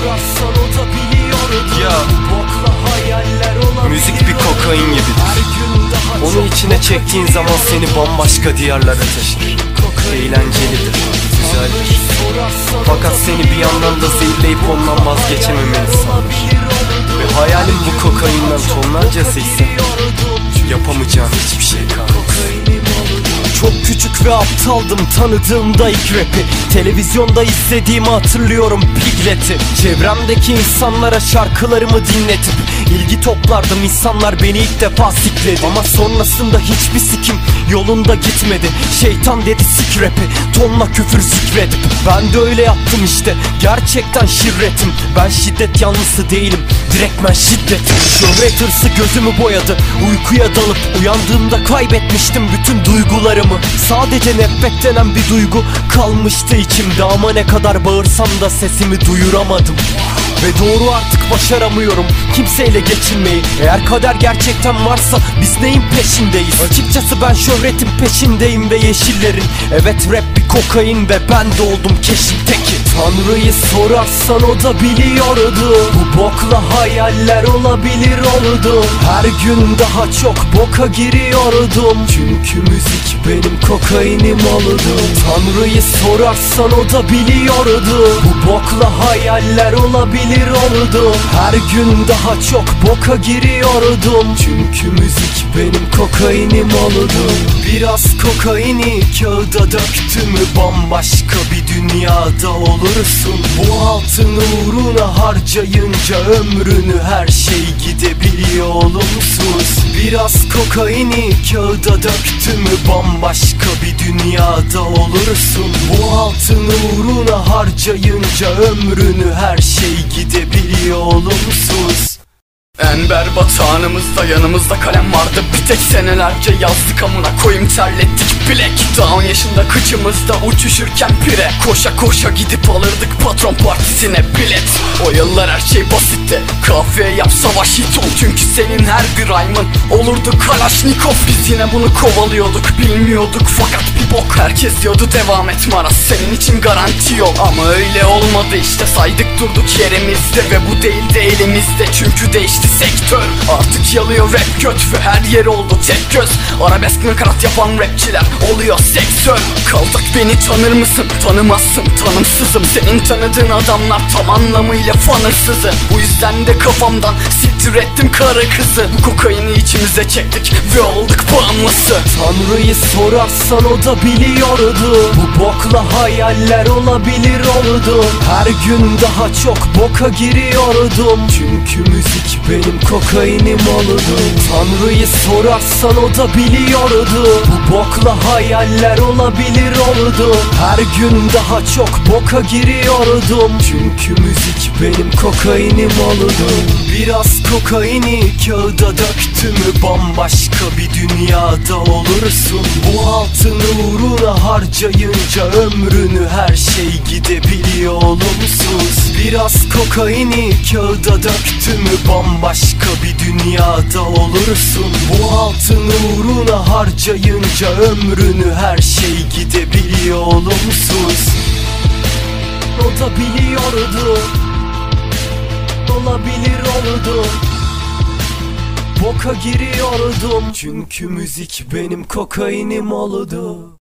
sorarsan o da biliyordu Ya. Bokla hayaller olabilir Müzik bir kokain gibidir. Onu içine çektiğin zaman seni bambaşka diyarlara taşır. Eğlencelidir, güzeldir. Fakat seni bir yandan da zehirleyip ondan vazgeçememeni sağlar. Ve hayalin bu kokainden tonlarcası ise yapamayacağın Küçük ve aptaldım tanıdığımda ilk rapi. Televizyonda izlediğimi hatırlıyorum Piglet'i Çevremdeki insanlara şarkılarımı dinletip ilgi toplardım insanlar beni ilk defa sikledi. Ama sonrasında hiçbir sikim yolunda gitmedi. Şeytan dedi sik rapi tonla küfür zikredip Ben de öyle yaptım işte gerçekten şirretim. Ben şiddet yanlısı değilim direktmen şiddetim. Şöhret hırsı gözümü boyadı uykuya dalıp Uyandığımda kaybetmiştim bütün duygularımı. Sadece nefret denen bir duygu kalmıştı içimde. Ama ne kadar bağırsam da sesimi duyuramadım ve doğru artık başaramıyorum kimseyle geçinmeyi. Eğer kader gerçekten varsa biz neyin peşindeyiz? Açıkçası ben şöhretin peşindeyim ve yeşillerin. Evet rap bir kokain ve ben de oldum keşin teki Tanrı'yı sorarsan o da biliyordu. Bu bokla hayaller olabilir oldu. Her gün daha çok boka giriyordum. Çünkü müzik benim kokainim oldu. Tanrı'yı sorarsan o da biliyordu. Bu bokla hayaller olabilir oldu. Her gün daha çok boka giriyordum. Çünkü müzik benim kokainim oldu. Biraz kokaini kağıda döktü mü Bambaşka bir dünyada olursun Bu altın uğruna harcayınca ömrünü her şey gidebiliyor olumsuz. Biraz kokaini kağıda döktü mü Bambaşka bir dünyada olursun. Bu altın uğruna harcayınca ömrünü her şey gidebiliyor olumsuz En berbat anımızda yanımızda kalem vardı. Bir tek senelerce yazdık amına koyayım terlettik. Bilek Dağın yaşında kıçımızda uçuşurken pire. Koşa koşa gidip alırdık patron partisine bilet. O yıllar her şey basitti. Kahve yap savaş hit ol. Çünkü senin her bir rhyme'ın olurdu. Kalaşnikov Biz yine bunu kovalıyorduk. Bilmiyorduk fakat bir bok. Herkes diyordu devam et Maras senin için garanti yok Ama öyle olmadı işte. Saydık durduk yerimizde Ve bu değil de elimizde. Çünkü değişti sektör. Artık yalıyor rap göt ve her yer oldu tek göz. Arabesk nakarat yapan rapçiler oluyor sektör Kaldık beni tanır mısın? Tanımazsın tanımsızım. Senin tanıdığın adamlar tam anlamıyla fanırsızı. Bu yüzden de kafamdan siktir ettim karı kızı. Bu kokaini içimize çektik ve olduk bağımlısı. Tanrı'yı sorarsan o da biliyordu. Bu bokla hayaller olabilir oldu Her gün daha çok boka giriyordum. Çünkü müzik benim kokainim oldu Tanrı'yı sorarsan o da biliyordu. Bu bokla hayaller olabilir oldu Her gün daha çok boka giriyordum. Çünkü müzik benim kokainim oldu Biraz kokaini kağıda döktü mü Bambaşka bir dünyada olursun. Bu altın uğruna harcayınca ömrünü her şey gidebiliyor olumsuz. Biraz kokaini kağıda döktü mü Bambaşka bir dünyada olursun. Bu altın uğruna harcayınca ömrünü her şey gidebiliyor olumsuz. O da biliyordu Olabilir oldu. Boka giriyordum. Çünkü müzik benim kokainim oldu